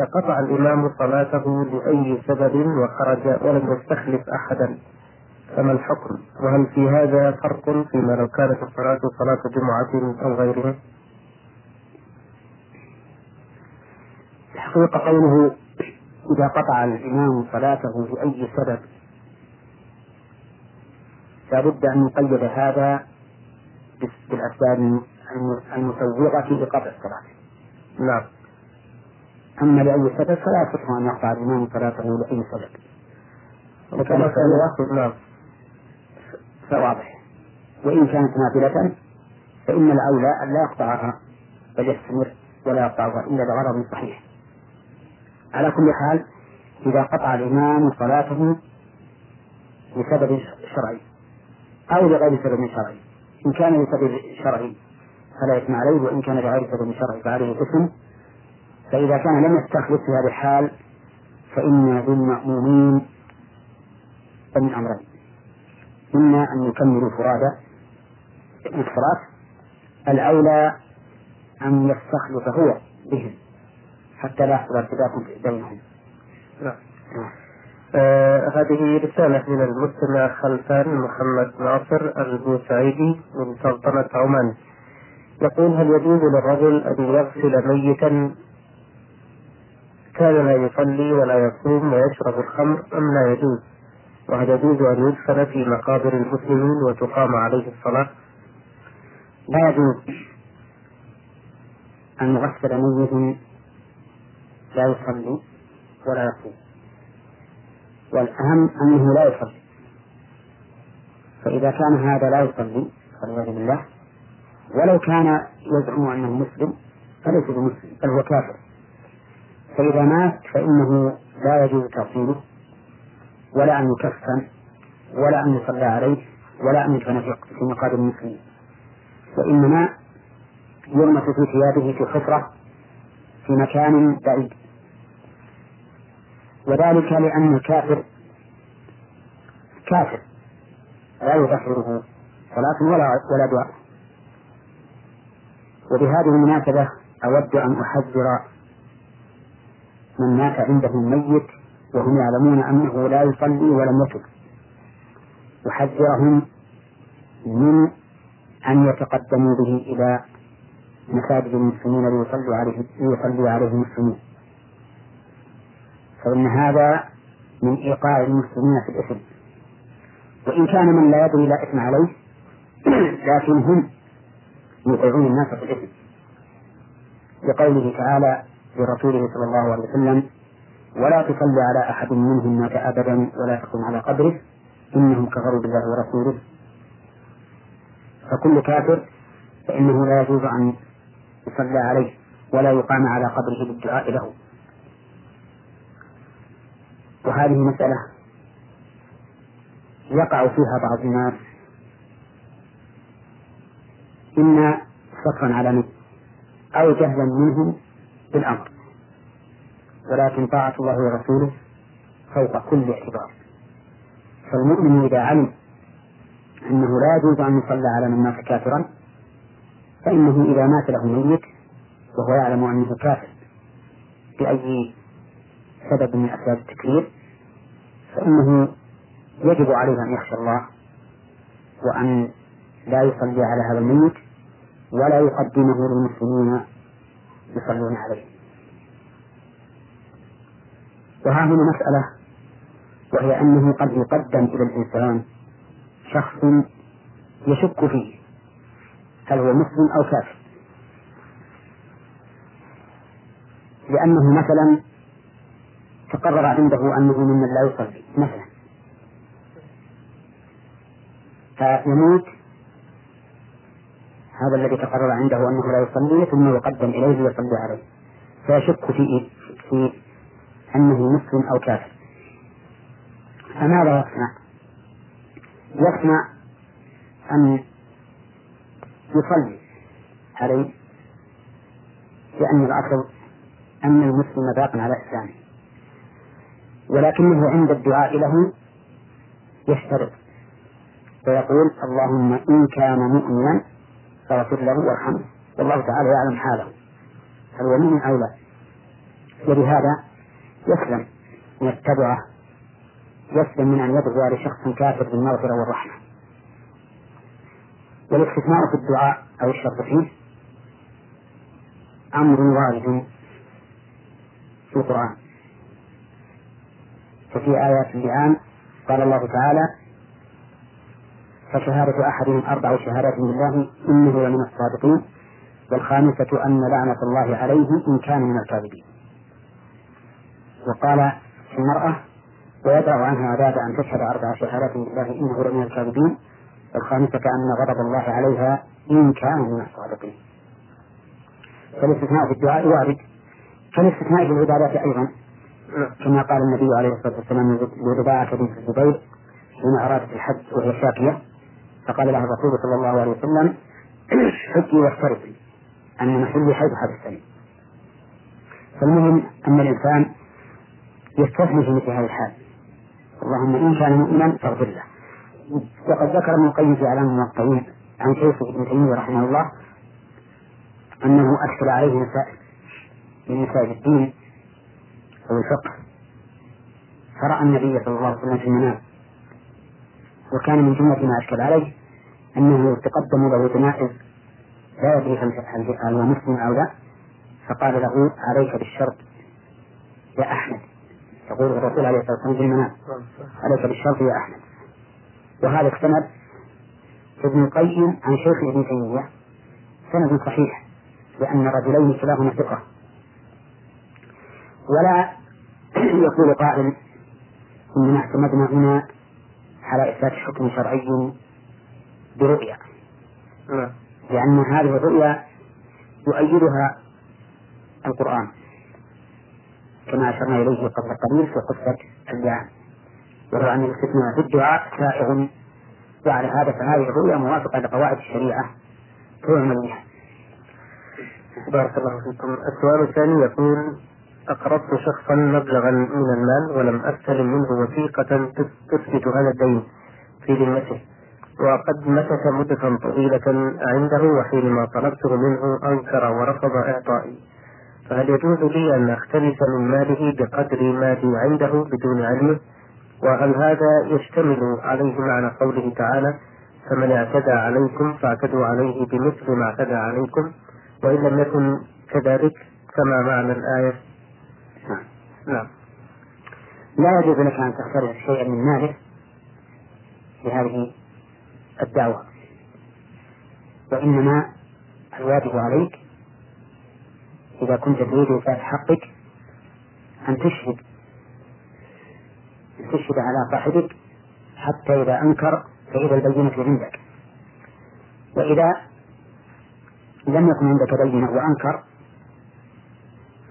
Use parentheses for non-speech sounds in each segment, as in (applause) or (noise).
قطع الإمام صلاته لأي سبب وخرج ولم يستخلف أحدا فما الحكم؟ وهل في هذا فرق فيما لو كانت الصلاة صلاة جمعة أو غيرها؟ الحقيقة قوله إذا قطع الإمام صلاته لأي سبب لابد أن يقيد هذا بالأسباب المسوغة لقطع الصلاة. نعم. أما لأي سبب فلا يصح أن يقطع الإمام صلاته لأي سبب. نعم. فواضح. وإن كانت نافلة فإن الأولى أن لا يقطعها بل يستمر ولا يقطعها إلا بغرض صحيح. على كل حال إذا قطع الإمام صلاته لسبب شرعي أو لغير سبب شرعي إن كان لسبب شرعي فلا إثم عليه وإن كان لغير سبب شرعي فعليه إثم فإذا كان لم يستخلص في هذه الحال فإن للمأمومين من أمرين إما أن يكملوا فرادى الصلاة الأولى أن يستخلص هو بهم حتى لا يحصل ارتباط بينهم. نعم. آه هذه رسالة من المستمع خلفان محمد ناصر البوسعيدي من سلطنة عمان يقول هل يجوز للرجل أن يغسل ميتا كان لا يصلي ولا يصوم ويشرب الخمر أم لا يجوز؟ وهل يجوز أن يدفن في مقابر المسلمين وتقام عليه الصلاة؟ لا يجوز أن يغسل ميت لا يصلي ولا يصوم والأهم أنه لا يصلي فإذا كان هذا لا يصلي والعياذ بالله ولو كان يزعم أنه مسلم فليس بمسلم بل هو كافر فإذا مات فإنه لا يجوز تغسيله ولا أن يكفن ولا أن يصلى عليه ولا أن يدفن في مقابر المسلمين. وإنما يغمس في ثيابه في حفرة في مكان بعيد. وذلك لأن الكافر كافر لا يطهره صلاة ولا ولا دعاء. وبهذه المناسبة أود أن أحذر من مات عندهم ميت وهم يعلمون أنه لا يصلي ولم يتب. أحذرهم من أن يتقدموا به إلى مساجد المسلمين ليصلوا عليه ليصلي عليه المسلمين. فإن هذا من إيقاع المسلمين في الإثم. وإن كان من لا يدري لا إثم عليه (clears throat) لكن هم يوقعون الناس في الإثم. لقوله تعالى لرسوله صلى الله عليه وسلم ولا تصلي على أحد منهم مات أبدا ولا تقم على قبره إنهم كفروا بالله ورسوله. فكل كافر فإنه لا يجوز أن يصلى عليه ولا يقام على قبره بالدعاء له. وهذه مسألة يقع فيها بعض الناس. إما صفا على نفسه أو جهلا منهم بالأمر ولكن طاعة الله ورسوله فوق كل اعتبار. فالمؤمن إذا علم أنه لا يجوز أن يصلى على من مات كافرا فإنه إذا مات له ميت وهو يعلم أنه كافر بأي سبب من أسباب التكفير فإنه يجب عليه أن يخشى الله وأن لا يصلي على هذا الميت ولا يقدمه للمسلمين يصلون عليه. وها هنا مسألة وهي أنه قد يقدم إلى الإنسان شخص يشك فيه هل هو مسلم أو كافر. لأنه مثلا تقرر عنده أنه ممن لا يصلي مثلا. فيموت هذا الذي تقرر عنده أنه لا يصلي ثم يقدم إليه ليصلي عليه. فيشك في في أنه مسلم أو كافر. فماذا يصنع؟ يصنع أن يصلي عليه لأن الأصل أن المسلم باق على إسلامه. ولكنه عند الدعاء له يشترط. فيقول اللهم إن كان مؤمنا فاغفر له وارحمه والله تعالى يعلم حاله. هل هو مؤمن أو لا؟ ولهذا يسلم من التبعة يسلم من أن يدعو لشخص كافر بالمغفرة والرحمة. والاستثناء في الدعاء أو الشرط فيه أمر وارد في القرآن. ففي آيات اللعان قال الله تعالى فشهادة أحدهم أربع شهادات بالله إنه لمن الصادقين والخامسة أن لعنة الله عليه إن كان من الكاذبين. وقال في المرأة ويدع عنها عذاب أن تشهد أربع شهادات بالله إنه لمن الكاذبين والخامسة أن غضب الله عليها إن كان من الصادقين. فالاستثناء في الدعاء وارد. كالاستثناء في العبادات أيضا. كما قال النبي عليه الصلاة والسلام لرباعة بنت الزبير حين أرادت الحج وهي شاكية فقال لها الرسول صلى الله عليه وسلم حجي واحترقي أن محلي حيث حدثني فالمهم أن الإنسان يستثني في مثل هذه الحال. اللهم إن كان مؤمنا فاغفر له. وقد ذكر ابن القيم في إعلام الموقعين عن شيخ ابن تيمية رحمه الله أنه أشكل عليه مسائل من مسائل الدين أو الفقه. فرأى النبي صلى الله عليه وسلم في المنام وكان من جملة ما أشكل عليه أنه تقدم له جنائز لا يدري هل هو مسلم أو لا. فقال له عليك بالشرط يا أحمد. يقول الرسول عليه الصلاة والسلام في المنام عليك بالشرط يا أحمد. وهذا استند ابن القيم عن شيخ ابن تيمية سند صحيح لأن رجلين كلاهما ثقة. ولا (clears throat) يقول قائل إننا اعتمدنا هنا على إثبات حكم شرعي برؤيا نعم. لأن هذه الرؤيا يؤيدها القرآن كما أشرنا إليه قبل قليل في قصة اللعان وهو أن الاستثناء في الدعاء سائغ وعلى هذا فهذه الرؤيا موافقة لقواعد الشريعة تعمل بها. بارك الله فيكم. السؤال الثاني يقول أقرضت شخصا مبلغا من المال ولم أستلم منه وثيقة تثبت هذا الدين في ذمته. وقد مكث مدة طويلة عنده وحينما طلبته منه أنكر ورفض إعطائي. فهل يجوز لي أن أختلس من ماله بقدر ما لي عنده بدون علمه؟ وهل هذا يشتمل عليه معنى قوله تعالى فمن اعتدى عليكم فاعتدوا عليه بمثل ما اعتدى عليكم وإن لم يكن كذلك كما معنى الآية؟ نعم. لا يجوز لك أن تختلف شيئا من مالك بهذه الدعوة وإنما الواجب عليك إذا كنت تريد إثبات حقك أن تشهد أن تشهد على صاحبك حتى إذا أنكر فإذا البينة عندك. وإذا لم يكن عندك بينة وأنكر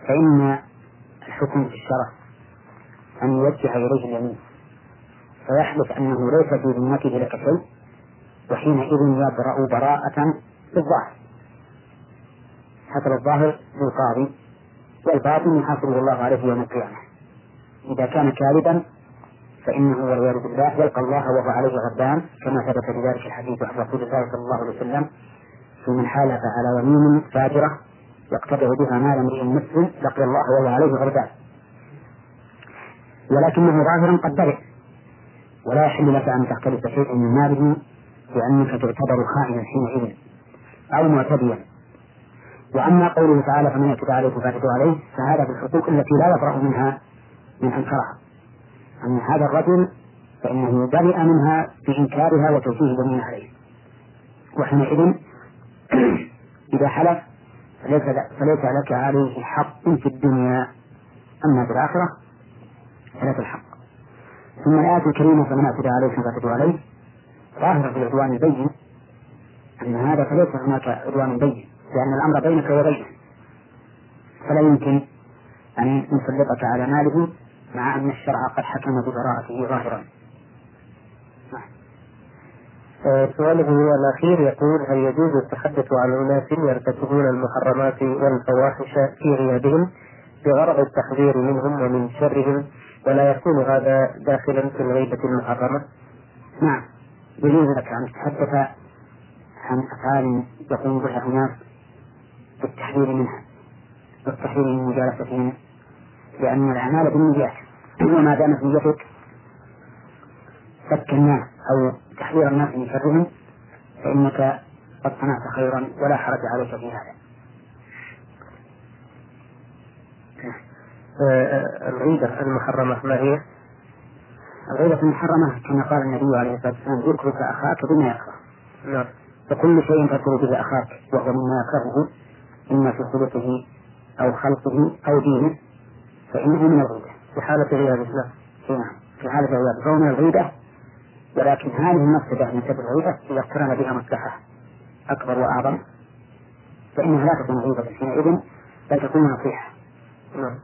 فإن الحكم في الشرع أن يوجه إليه اليمين فيحلف أنه ليس في ذمته لك شيء وحينئذ يبرأ براءة بالظاهر حسب الظاهر للقاضي والباطن يحاسبه الله عليه يوم القيامة. إذا كان كاذبا فإنه والعياذ بالله يلقى الله وهو عليه غضبان كما ثبت في ذلك الحديث عن رسول الله صلى الله عليه وسلم في من حالف على يمين فاجرة يقتطع بها مال امرئ مسلم لقي الله وهو عليه غضبان ولكنه ظاهرا قد برئ ولا يحل لك أن تختلف شيئا من ماله لأنك تعتبر خائنا حينئذ أو معتديا. وأما قوله تعالى فمن اعتدى عليه فاعتدوا عليه فهذا في الحقوق التي لا يبرأ منها من أنكرها أما هذا الرجل فإنه برئ منها بإنكارها وتوجيه اليمين عليه. وحينئذ (clears throat) إذا حلف فليس فليس لك عليه حق في الدنيا أما في الآخرة فلك الحق. ثم الآية الكريمة فمن أعتدى عليه فاعتدوا عليه. ظاهرة في العدوان البين أن هذا فليس هناك عدوان بين لأن الأمر بينك وبينه. فلا يمكن أن نسلطك على ماله مع أن الشرع قد حكم ببراءته ظاهرا. سؤاله الأخير يقول هل يجوز التحدث عن أناس يرتكبون المحرمات والفواحش في غيابهم بغرض التحذير منهم ومن شرهم ولا يكون هذا داخلا في الغيبة المحرمة؟ نعم يجوز لك أن تتحدث عن أفعال يقوم بها أناس بالتحذير منها والتحذير من مجالستهم لأن الأعمال بالنيات وما دامت نيتك فك الناس أو تحذير الناس من شرهم فإنك قد صنعت خيرا ولا حرج عليك في هذا. آه، الغيبة المحرمة ما هي؟ الغيبة المحرمة كما قال النبي عليه الصلاة والسلام ذكرك أخاك بما يكره. نعم. فكل شيء تذكر به أخاك وهو مما يكرهه إما في خلقه أو خلقه أو دينه فإنه من الغيبة. في حالة غيابه نعم. نعم في حالة غيابه فهو من الغيبة ولكن هذه المفسدة من سبب الغيبة إذا اقترن بها مصلحة أكبر وأعظم فإنها لا تكون غيبة حينئذ بل تكون نصيحة. نعم.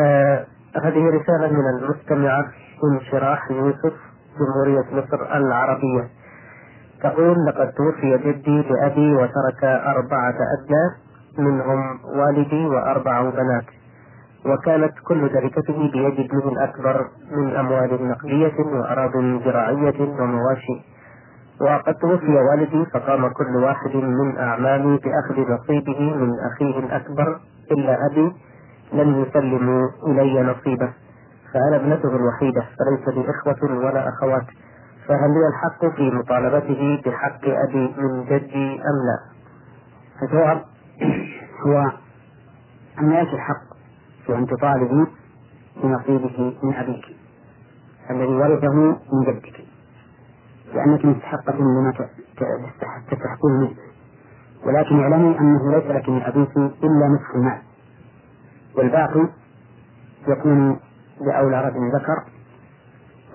آه هذه رسالة من المستمعة انشراح يوسف جمهورية مصر العربية تقول لقد توفي جدي لأبي وترك أربعة أبناء منهم والدي وأربع بنات وكانت كل تركته بيد ابنه الأكبر من أموال نقدية وأراض زراعية ومواشي. وقد توفي والدي فقام كل واحد من أعمامي بأخذ نصيبه من أخيه الأكبر إلا أبي لم يسلموا إلي نصيبه فأنا ابنته الوحيدة فليس لي إخوة ولا أخوات. فهل لي الحق في مطالبته بحق أبي من جدي أم لا؟ الجواب هو أن لك الحق في أن تطالبي بنصيبه من أبيك الذي ورثه من جدك لأنك مستحقة لما تستحقون منه. ولكن اعلمي أنه ليس لك من أبيك إلا نصف المال. والباقي يكون لأولى رجل ذكر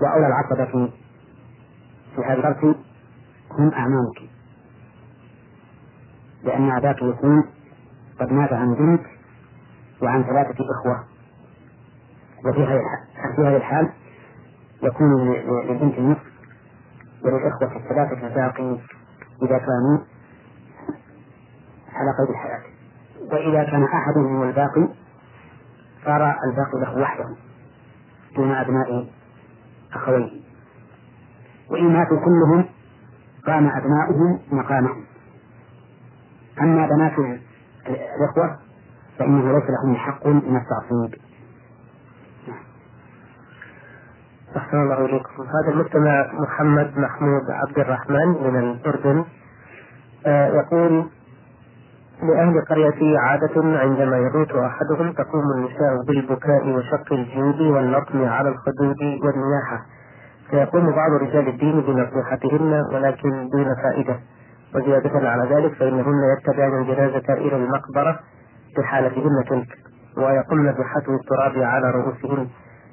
وأولى العصبة في في هذا الشرط هم أعمامك. لأن أباك يكون قد مات عن بنت وعن ثلاثة إخوة. وفي هذه الحال يكون للبنت النصف وللإخوة الثلاثة الباقي إذا كانوا على قيد الحياة. وإذا كان أحدهم الباقي صار الباقي له وحده دون أبناء أخويه. وإن ماتوا كلهم قام أبناؤهم مقامهم. أما بنات الإخوة فإنه ليس لهم حق من التعصيب. أحسن الله إليكم. هذا المستمع محمد محمود عبد الرحمن من الأردن. آه يقول لأهل قريتي عادة عندما يموت أحدهم تقوم النساء بالبكاء وشق الجيوب واللطم على الخدود والنياحة فيقوم بعض رجال الدين بنصيحتهن ولكن دون فائدة. وزيادة على ذلك فإنهن يتبعن الجنازة إلى المقبرة في حالتهن تلك ويقمن بحثو التراب على رؤوسهن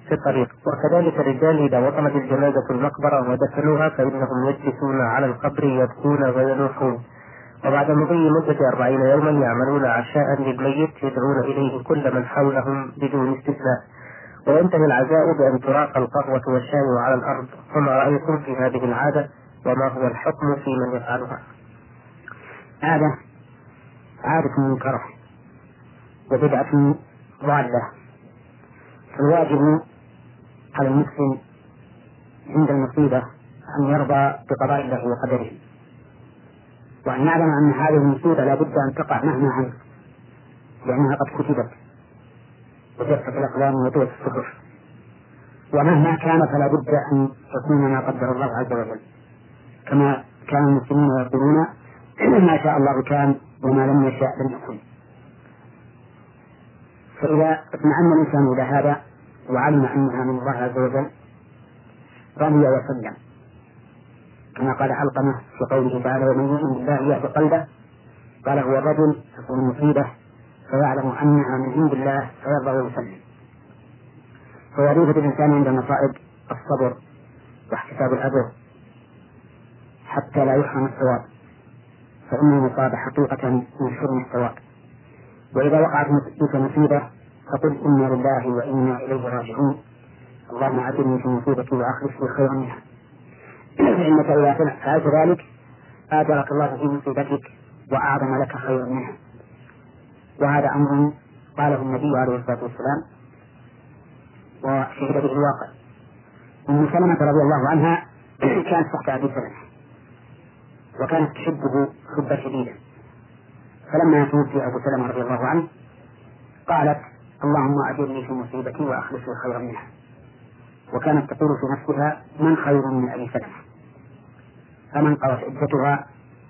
في الطريق. وكذلك الرجال إذا وصلت الجنازة المقبرة ودفنوها فإنهم يجلسون على القبر يبكون وينوحون. وبعد مضي مدة أربعين يوما يعملون عشاء للميت يدعون إليه كل من حولهم بدون استثناء. وينتهي العزاء بأن تراق القهوة والشاي على الأرض. فما رأيكم في هذه العادة وما هو الحكم في من يفعلها. عادة عادة منكرة. وبدعة ضالة. فالواجب على المسلم عند المصيبة أن يرضى بقضاء الله وقدره. وأن يعلم أن هذه المصيبة لا بد أن تقع مهما عنه لأنها قد كتبت وجفت الأقلام وطوت الصحف ومهما كان فلا بد أن تكون ما قدر الله عز وجل. كما كان المسلمون يقولون (clears throat) ما شاء الله كان وما لم يشاء لم يكن. فإذا اطمأن الإنسان إلى هذا وعلم أنها من الله عز وجل رضي وسلم. كما قال علقمة في قوله تعالى ومن يؤمن بالله يهد قلبه قال هو الرجل تكون مصيبة فيعلم أنها من عند الله فيرضى ويسلم. فوظيفة الإنسان عند المصائب الصبر واحتساب الأجر حتى لا يحرم الثواب فإن المصاب حقيقة من حرم الثواب. وإذا وقعت بك مصيبة فقل إنا لله وإنا إليه راجعون. اللهم أجرني في مصيبتي وأخلف لي خيرا منها. (clears throat) فإنك إذا فعلت ذلك آجرك الله في مصيبتك وأعظم لك خيرا منها. وهذا أمر قاله النبي عليه الصلاة والسلام. وشهد به الواقع. أم سلمة رضي الله عنها (clears throat) كانت تحت أبي سلمة. وكانت تحبه حبا شديدا. فلما توفي أبو سلمة رضي الله عنه قالت اللهم أجرني في مصيبتي وأخلص خيرا منها. وكانت تقول في نفسها من خير من أبي سلمة؟ فمن قضت عدتها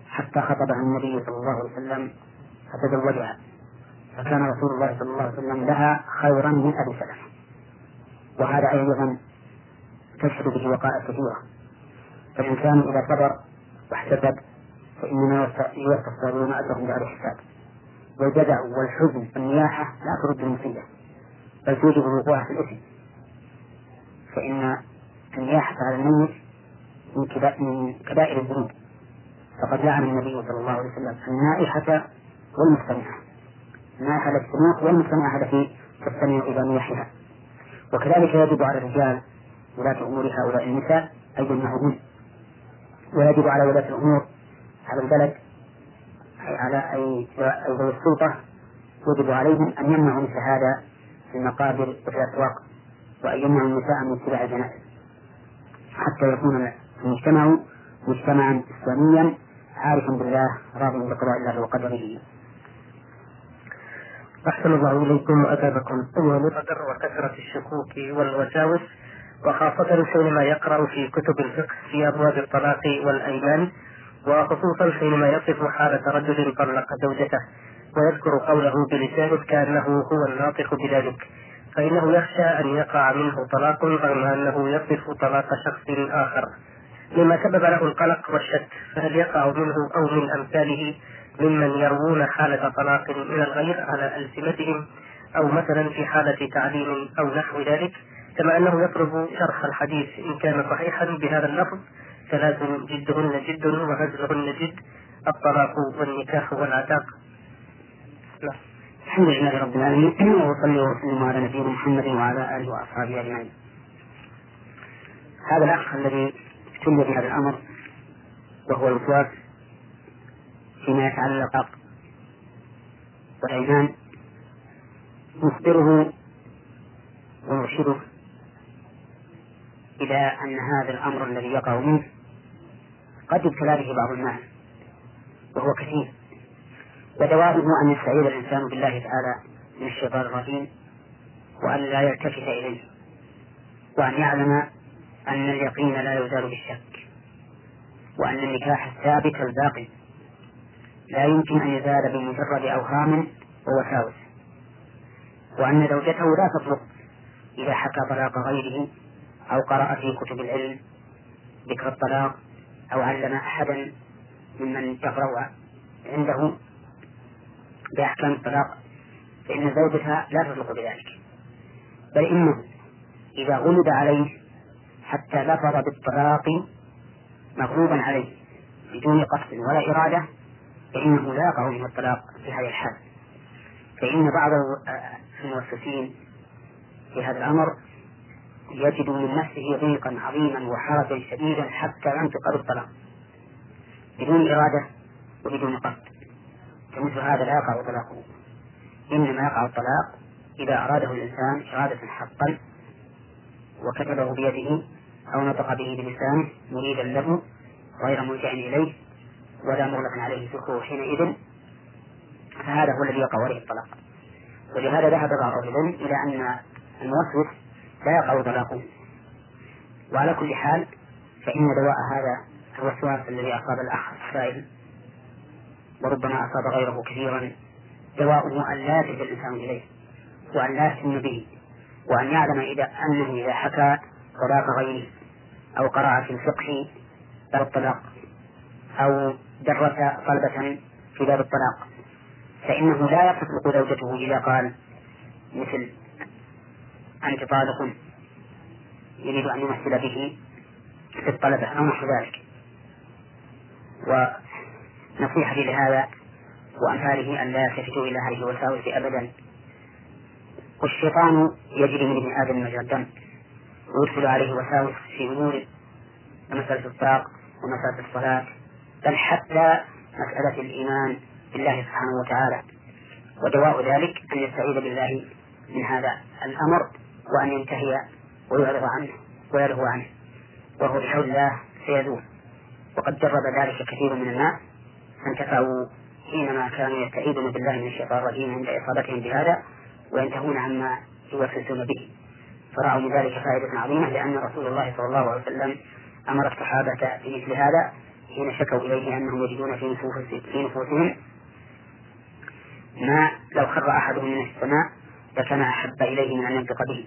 حتى خطبها النبي صلى الله عليه وسلم فتزوجها. فكان رسول الله صلى الله عليه وسلم لها خيرا من أبي سلمة. وهذا أيضا تشهد به وقائع كثيرة فالإنسان إذا صبر واحتسب فإنما الصابرون أجرهم بغير حساب والجدع والحزن والنياحة لا ترد المصيبة بل توجب الوقوع في الإثم. فإن النياحة على الميت من كبائر الذنوب. فقد لعن النبي صلى الله عليه وسلم النائحة والمستمعة. النائحة التي تنوح والمستمعة التي تستمع إلى نياحها. وكذلك يجب على الرجال ولاة أمور هؤلاء النساء أي يمنعهن ويجب على ولاة الأمور على البلد أي على أي ذوي السلطة يجب عليهم أن يمنعوا مثل هذا في المقابر وفي الأسواق وأن يمنعوا النساء من اتباع الجنائز. حتى يكون المجتمع مجتمعا إسلاميا عارفا بالله راض بقضاء الله وقدره. أحسن الله إليكم وأدابكم أيها القدر وكثرة الشكوك والوساوس وخاصة حينما يقرأ في كتب الفقه في أبواب الطلاق والأيمان. وخصوصا حينما يصف حالة رجل طلق زوجته ويذكر قوله بلسانه كأنه هو الناطق بذلك فإنه يخشى أن يقع منه طلاق رغم أنه يصف طلاق شخص آخر. مما سبب له القلق والشك فهل يقع منه أو من أمثاله ممن يروون حالة طلاق من الغير على ألسنتهم أو مثلا في حالة تعليم أو نحو ذلك؟ كما أنه يطلب شرح الحديث إن كان صحيحا بهذا اللفظ ثلاث جدهن جد وهزلهن جد الطلاق والنكاح والعتاق. الحمد لله رب العالمين وصلي وسلم على نبينا محمد وعلى آله وأصحابه أجمعين. هذا الأخ الذي ابتلي بهذا الأمر وهو الوسواس فيما يتعلق والايمان نخبره ونرشده إلى أن هذا الأمر الذي يقع منه قد ابتلى به بعض الناس وهو كثير. ودواؤه أن يستعيذ الإنسان بالله تعالى من الشيطان الرجيم وأن لا يلتفت إليه وأن يعلم أن اليقين لا يزال بالشك وأن النكاح الثابت الباقي لا يمكن أن يزال بمجرد أوهام ووساوس وأن زوجته لا تطلق إذا حكى طلاق غيره أو قرأ في كتب العلم ذكر الطلاق أو علم أحدا ممن يقرأ عنده بأحكام الطلاق فإن زوجها لا تطلق بذلك. بل إنه إذا غلب عليه حتى لفظ بالطلاق مغلوبا عليه بدون قصد ولا إرادة فإنه لا يقع منه الطلاق في هذه الحال. فإن بعض المؤسسين في هذا الأمر يجد من نفسه ضيقا عظيما وحرجا شديدا حتى ينطق بالطلاق بدون إرادة وبدون قصد. فمثل هذا لا يقع طلاقه. إنما يقع الطلاق إذا أراده الإنسان إرادة حقا وكتبه بيده أو نطق به بلسانه مريدا له غير ملجأ إليه ولا مغلق عليه فكره حينئذ فهذا هو الذي يقع عليه الطلاق. ولهذا ذهب بعض العلم إلى أن الموسوس لا يقع طلاقه وعلى كل حال فإن دواء هذا الوسواس الذي أصاب الأخ السائل وربما أصاب غيره كثيرا دواؤه أن لا يجد الإنسان إليه وأن لا يهتم به وأن يعلم إذا أنه إذا حكى طلاق غيره أو قرأ في الفقه باب الطلاق أو درس طلبة في باب الطلاق فإنه لا تطلق زوجته إذا قال مثل أنت طالق يريد أن يمثل به في الطلبة أو نحو ذلك. ونصيحتي لهذا وأمثاله أن لا يلتفتوا إلى هذه الوساوس أبدا. والشيطان يجري من ابن آدم مجرى الدم. ويدخل عليه وساوس في أمور مسألة الطلاق ومسألة الصلاة بل حتى مسألة الإيمان بالله سبحانه وتعالى. ودواء ذلك أن يستعيذ بالله من هذا الأمر. وأن ينتهي ويعرض عنه ويلهو عنه. وهو بحول الله سيزول وقد جرب ذلك كثير من الناس. فانتفعوا حينما كانوا يستعيذون بالله من الشيطان الرجيم عند إصابتهم بهذا وينتهون عما يوسوسون به. فرأوا من ذلك فائدة عظيمة لأن رسول الله صلى الله عليه وسلم أمر الصحابة بمثل هذا حين شكوا إليه أنهم يجدون في نفوسهم ما لو خر أحدهم من السماء لكان أحب إليه من أن ينطق به.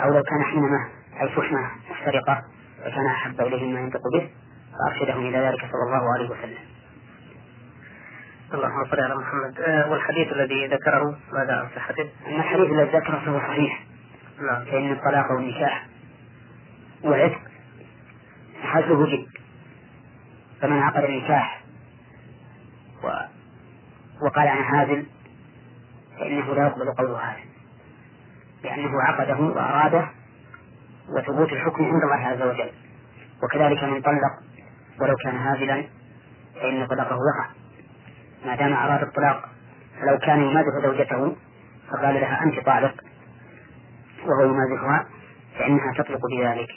أو لو كان حينما شحنة محترقة لكان أحب إليه مما ينطق به فأرشدهم إلى ذلك صلى الله عليه وسلم. اللهم صل على محمد. آه والحديث الذي ذكره ماذا عن صحته؟ أما الحديث الذي ذكره فهو صحيح. نعم. فإن الطلاق والنكاح والعتق حسب جد. فمن عقد النكاح و... وقال أنا هازل فإنه لا يقبل قوله هذا لأنه عقده وأراده وثبوت الحكم عند الله عز وجل. وكذلك من طلق ولو كان هازلا فإن طلاقه وقع. ما دام أراد الطلاق فلو كان يمازح زوجته فقال لها أنت طالق وهو يمازحها فإنها تطلق بذلك.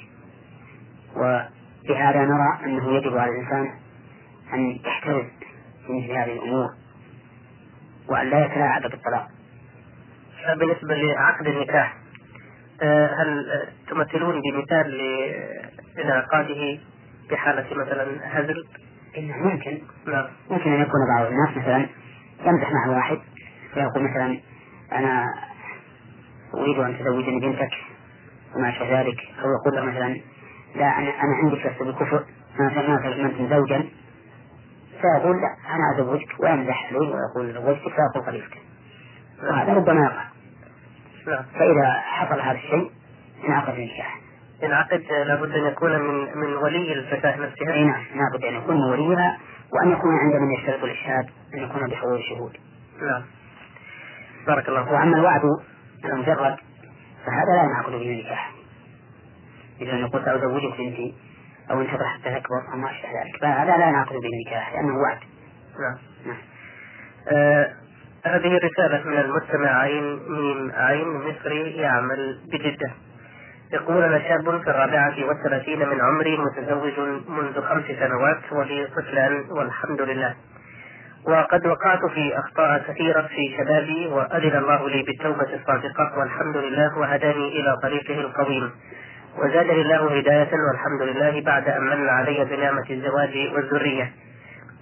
وبهذا نرى أنه يجب على الإنسان أن يحترز مثل هذه الأمور. وأن لا يتلاعب بالطلاق بالنسبة لعقد النكاح آه، هل تمثلون بمثال لانعقاده بحالة مثلا هزل؟ ممكن. نعم. ممكن أن يكون بعض الناس مثلا يمزح مع واحد فيقول مثلا أنا أريد أن تزوجني بنتك وما شابه ذلك أو يقول له مثلا لا أنا أنا عندي لست بالكفر ما ما زوجا. فيقول لا أنا أزوجك ويمزح عليه ويقول زوجتك فيقول خليفتك وهذا ربما يقع نعم. فإذا حصل هذا الشيء انعقد النكاح انعقد لابد أن يكون من من ولي الفتاة نفسها أي نعم لابد أن يكون من وليها وأن يكون عند من يشترط الإشهاد أن يكون بحضور الشهود. نعم. بارك الله فيك. وأما الوعد المجرد فهذا لا ينعقد به النكاح إذا نقول سأزوجك بنتي أو انتظر حتى تكبر أو ما أشبه ذلك. فهذا لا ينعقد به النكاح لأنه وعد. نعم. نعم. آه هذه رسالة من المستمع عين ميم عين مصري يعمل بجدة. يقول أنا شاب في الرابعة والثلاثين من عمري متزوج منذ خمس سنوات ولي طفلان والحمد لله. وقد وقعت في أخطاء كثيرة في شبابي وأذن الله لي بالتوبة الصادقة والحمد لله وهداني إلى طريقه القويم. وزادني الله هداية والحمد لله بعد أن من علي بنعمة الزواج والذرية.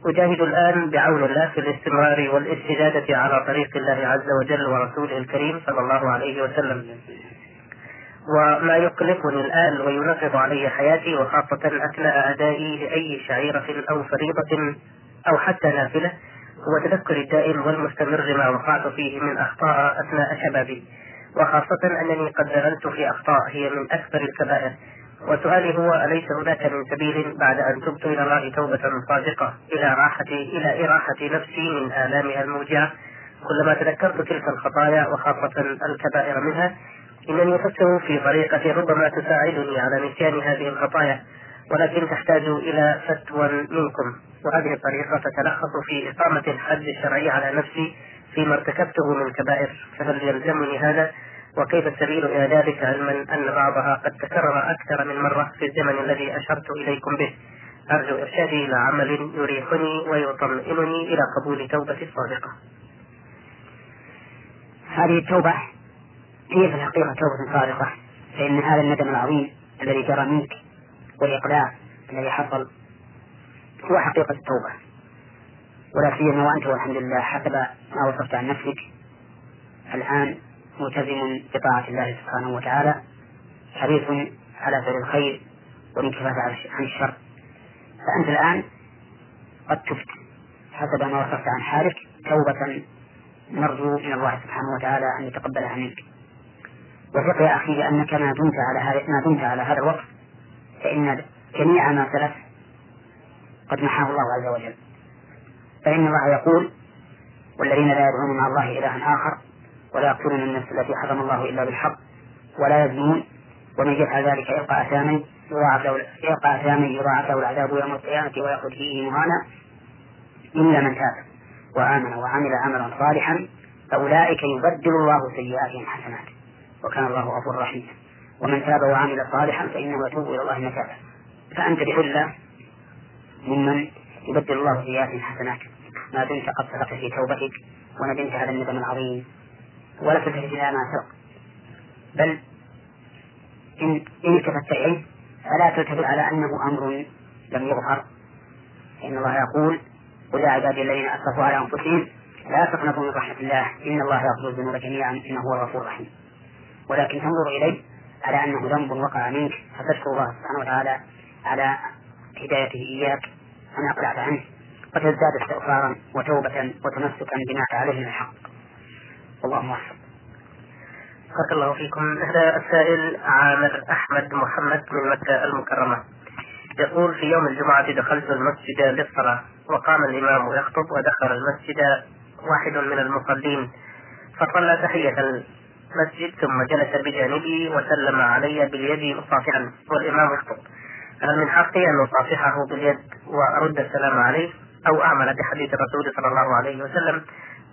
أجاهد الآن بعون الله في الاستمرار والاستزادة على طريق الله عز وجل ورسوله الكريم صلى الله عليه وسلم. وما يقلقني الآن وينغض علي حياتي وخاصة أثناء أدائي لأي شعيرة أو فريضة أو حتى نافلة هو تذكري الدائم والمستمر ما وقعت فيه من أخطاء أثناء شبابي. وخاصة أنني قد دخلت في أخطاء هي من أكبر الكبائر. وسؤالي هو أليس هناك من سبيل بعد أن تبت إلى الله توبة صادقة إلى راحة إلى إراحة نفسي من آلامها الموجعة؟ كلما تذكرت تلك الخطايا وخاصة الكبائر منها إنني أفكر في طريقة ربما تساعدني على نسيان هذه الخطايا ولكن تحتاج إلى فتوى منكم. وهذه الطريقة تتلخص في إقامة الحد الشرعي على نفسي فيما ارتكبته من كبائر فهل يلزمني هذا وكيف السبيل إلى ذلك علما أن بعضها قد تكرر أكثر من مرة في الزمن الذي أشرت إليكم به؟ أرجو إرشادي إلى عمل يريحني ويطمئنني إلى قبول توبتي الصادقة. هذه التوبة هي في الحقيقة توبة صادقة فإن هذا الندم العظيم الذي جرى منك والإقلاع الذي حصل هو حقيقة التوبة. ولا سيما وأنت والحمد لله حسب ما وصفت عن نفسك. الآن ملتزم بطاعة الله سبحانه وتعالى حريص على فعل الخير والانكفاف عن الشر. فأنت الآن قد تفت حسب ما وصفت عن حالك. توبة نرجو من الله سبحانه وتعالى أن يتقبلها منك. وثق يا أخي بأنك ما دمت على هذا ما دمت على هذا الوقت فإن جميع ما سلف قد محاه الله عز وجل. فإن الله يقول والذين لا يدعون مع الله إلها آخر ولا يقتلون النفس التي حرم الله إلا بالحق ولا يزنون ومن يفعل ذلك يلقى أثاما يضاعف له يلقى أثاما يضاعف له العذاب يوم القيامة ويخرج فيه مهانا إلا من تاب وآمن وعمل عملا صالحا فأولئك يبدل الله سيئاتهم حسنات وكان الله غفورا رحيما. ومن تاب وعمل صالحا فإنه يتوب إلى الله متابا. فأنت بحلة ممن يبدل الله سيئاتهم حسنات ما دمت قد صدقت في توبتك وندمت هذا الندم العظيم. ولا تلتفت إلى ما سبق. بل إن إن التفت إليه فلا تلتفت على أنه أمر لم يظهر. فإن الله يقول قل يا عبادي الذين أسرفوا على أنفسهم لا تقنطوا من رحمة الله. إن الله يغفر الذنوب جميعا. إنه هو الغفور الرحيم. ولكن تنظر إليه على أنه ذنب وقع منك. فتشكر الله سبحانه وتعالى على هدايته إياك. أن أقلعت عنه. وتزداد استغفارا وتوبة وتمسكا بما عليه من الحق والله أعلم بارك الله فيكم. هذا السائل عامر أحمد محمد من مكة المكرمة. يقول في يوم الجمعة دخلت المسجد للصلاة وقام الإمام يخطب ودخل المسجد واحد من المصلين فصلى تحية المسجد ثم جلس بجانبي وسلم علي باليد مصافحا والإمام يخطب. هل من حقي أن أصافحه باليد وأرد السلام عليه أو أعمل بحديث الرسول صلى الله عليه وسلم.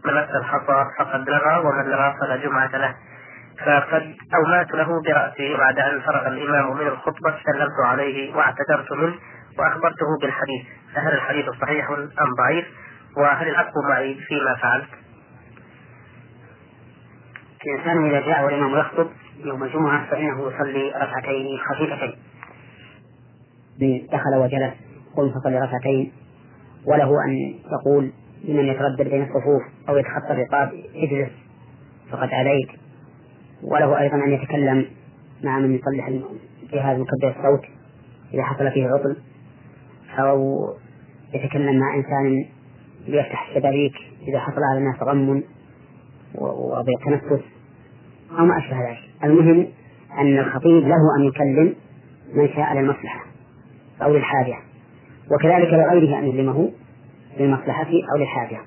من مس الحصى فقد لغى ومن لغى فلا جمعة له. فقد أومأت له برأسي بعد أن فرغ الإمام من الخطبة سلمت عليه واعتذرت منه وأخبرته بالحديث. فهل الحديث صحيح أم ضعيف؟ وهل الحق معي فيما فعلت؟ الإنسان إذا جاء والإمام يخطب يوم الجمعة فإنه يصلي ركعتين خفيفتين. دخل وجلس قل فصلي ركعتين. وله أن يقول لمن يتردد بين الصفوف أو يتخطى الرقاب اجلس فقد عليك. وله أيضا أن يتكلم مع من يصلح جهاز مكبر الصوت إذا حصل فيه عطل. أو يتكلم مع إنسان ليفتح الشبابيك إذا حصل على الناس غم وضيق تنفس. أو ما أشبه ذلك. المهم أن الخطيب له أن يكلم من شاء للمصلحة. أو للحاجة. وكذلك لغيره أن يكلمه للمصلحة أو للحاجة.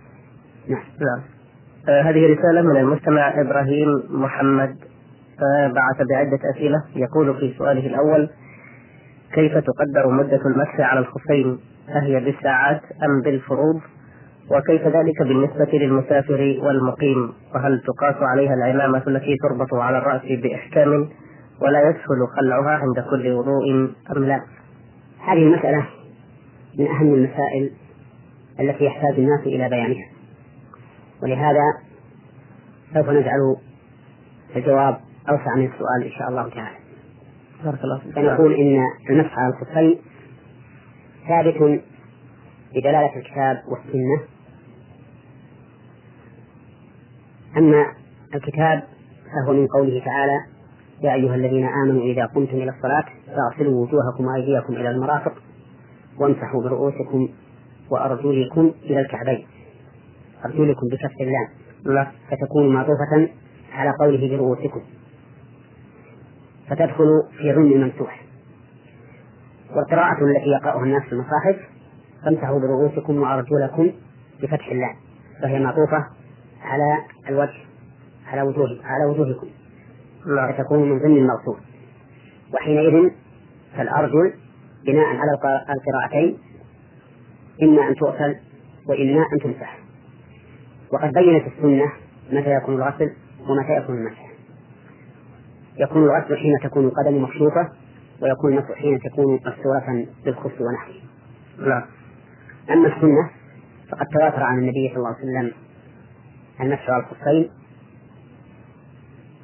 نعم. نعم. آه هذه رسالة من المستمع إبراهيم محمد. آه بعث بعدة أسئلة. يقول في سؤاله الأول كيف تقدر مدة المسح على الخفين؟ أهي بالساعات أم بالفروض؟ وكيف ذلك بالنسبة للمسافر والمقيم؟ وهل تقاس عليها العمامة التي تربط على الرأس بإحكام؟ ولا يسهل خلعها عند كل وضوء أم لا؟ هذه المسألة من أهم المسائل التي يحتاج الناس إلى بيانها. ولهذا سوف نجعل الجواب أوسع من السؤال إن شاء الله تعالى. بارك الله فيك. فنقول إن المسح على الخفين ثابت بدلالة الكتاب والسنة. أما الكتاب فهو من قوله تعالى يا أيها الذين آمنوا إذا قمتم إلى الصلاة فاغسلوا وجوهكم وأيديكم إلى المرافق وامسحوا برؤوسكم وأرجلكم إلى الكعبين. أرجلكم بكف لا فتكون معطوفة على قوله برؤوسكم. فتدخل في ضمن الممسوح. والقراءة التي يقرأها الناس في المصاحف فامسحوا برؤوسكم وأرجلكم بفتح اللام فهي معطوفة على الوجه على وجوه على وجوهكم. لا فتكون من ضمن المغسول وحينئذ فالأرجل بناء على القراءتين إما أن تغسل وإما أن تمسح. وقد بينت السنة متى يكون الغسل ومتى يكون المسح. يكون الغسل حين تكون القدم مكشوفة ويكون المسح حين تكون مستورة بالخف ونحوه. لا. أما السنة فقد تواتر عن النبي صلى الله عليه وسلم المسح على الخفين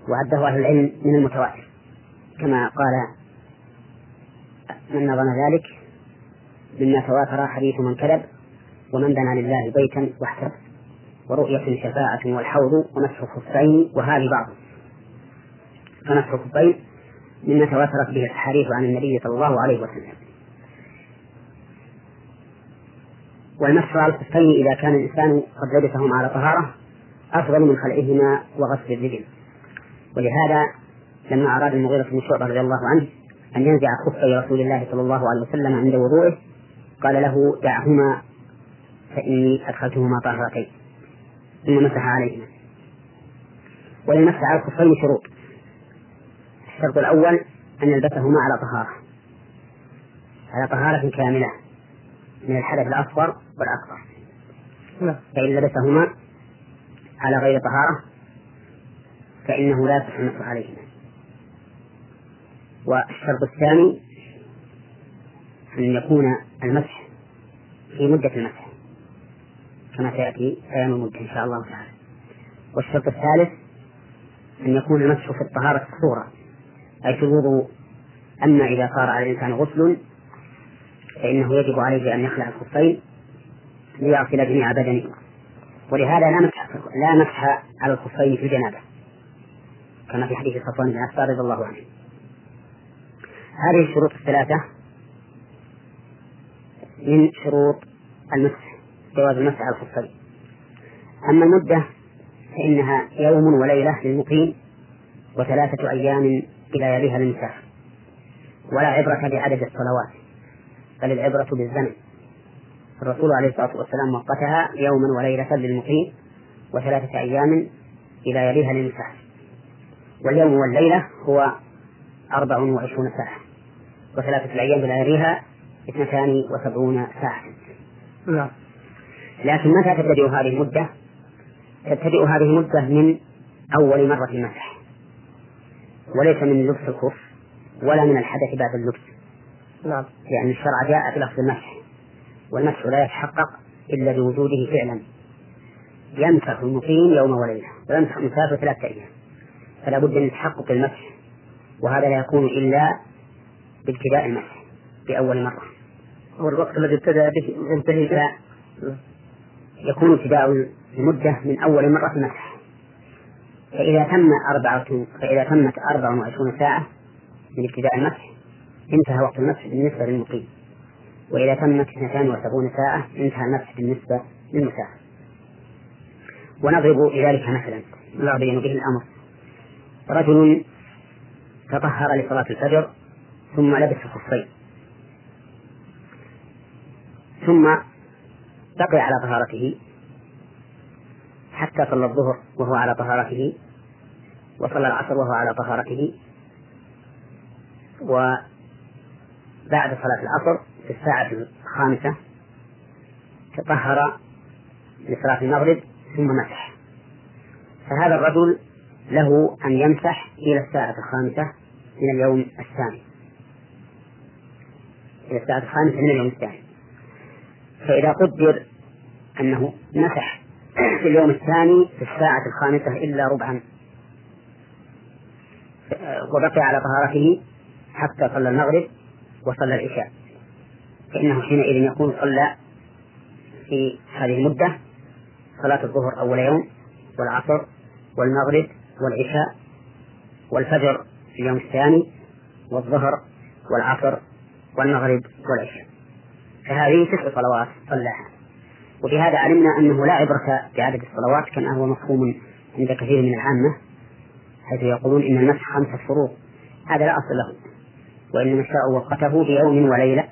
وعده أهل العلم من المتواتر. كما قال من نظم ذلك مما تواتر حديث من كذب ومن بنى لله بيتا واحتب ورؤية شفاعة والحوض ومسح الخفين وهذه بعض. فمسح الخفين مما تواترت به الأحاديث عن النبي صلى الله عليه وسلم. والمسح على الخفين إذا كان الإنسان قد لبسهما على طهارة أفضل من خلعهما وغسل الرجل. ولهذا لما أراد المغيرة بن شعبة رضي الله عنه أن ينزع خفي رسول الله صلى الله عليه وسلم عند وضوئه قال له دعهما فإني أدخلتهما طاهرتين. ثم مسح عليهما. وللمسح على الخفين شروط. الشرط الأول أن يلبسهما على طهارة. على طهارة كاملة من الحدث الأصغر والأكبر. نعم. فإن لبسهما على غير طهارة فإنه لا يصح المسح عليهما. والشرط الثاني أن يكون المسح في مدة المسح كما سيأتي بيان المدة إن شاء الله تعالى. والشرط الثالث أن يكون المسح في الطهارة الصورة أي في الوضوء. أما إذا صار على الإنسان غسل فإنه يجب عليه أن يخلع الخفين ليغسل جميع بدنه. ولهذا لا مسح لا مسح على الخفين في الجنابة. كما في حديث صفوان بن عفان رضي الله عنه. هذه الشروط الثلاثة من شروط المسح جواز المسح على الخفين أما المدة فإنها يوم وليلة للمقيم وثلاثة أيام إلى يليها للمسافر ولا عبرة بعدد الصلوات بل العبرة بالزمن. الرسول عليه الصلاة والسلام وقتها يوما وليلة للمقيم وثلاثة أيام إلى يليها للمسافر واليوم والليلة هو أربع وعشرون ساعة. وثلاثة الأيام إلى يليها اثنتان وسبعون ساعة. نعم. لكن متى تبتدئ هذه المدة؟ تبتدئ هذه المدة من أول مرة مسح وليس من لبس الخف ولا من الحدث بعد اللبس. نعم. لأن الشرع جاء بلفظ المسح. والمسح لا يتحقق إلا بوجوده فعلا. يمسح المقيم يوم وليلة. ويمسح المسافر ثلاثة أيام. فلا بد من تحقق المسح وهذا لا يكون إلا بابتداء المسح بأول مرة. والوقت الذي ابتدأ به ينتهي يكون ابتداء المدة من أول مرة في المسح. فإذا تم أربعة فإذا تمت أربع وعشرون ساعة من ابتداء المسح انتهى وقت المسح بالنسبة للمقيم. وإذا تمت اثنتان وسبعون ساعة انتهى المسح بالنسبة للمسافر ونضرب لذلك مثلا. نبين به الأمر. رجل تطهر لصلاة الفجر ثم لبس الخفين ثم بقي على طهارته حتى صلى الظهر وهو على طهارته وصلى العصر وهو على طهارته وبعد صلاة العصر في الساعة الخامسة تطهر لصلاة المغرب ثم مسح. فهذا الرجل له أن يمسح إلى الساعة الخامسة من اليوم الثاني. إلى الساعة الخامسة من اليوم الثاني. فإذا قدر أنه مسح في اليوم الثاني في الساعة الخامسة إلا ربعا وبقي على طهارته حتى صلى المغرب وصلى العشاء. فإنه حينئذ يكون صلى في هذه المدة صلاة الظهر أول يوم والعصر والمغرب والعشاء والفجر في اليوم الثاني والظهر والعصر والمغرب والعشاء. فهذه تسع صلوات صلاها. وبهذا علمنا أنه لا عبرة بعدد الصلوات كما هو مفهوم عند كثير من العامة حيث يقولون إن المسح خمسة فروض هذا لا أصل له. وإنما الشرع وقته بيوم وليلة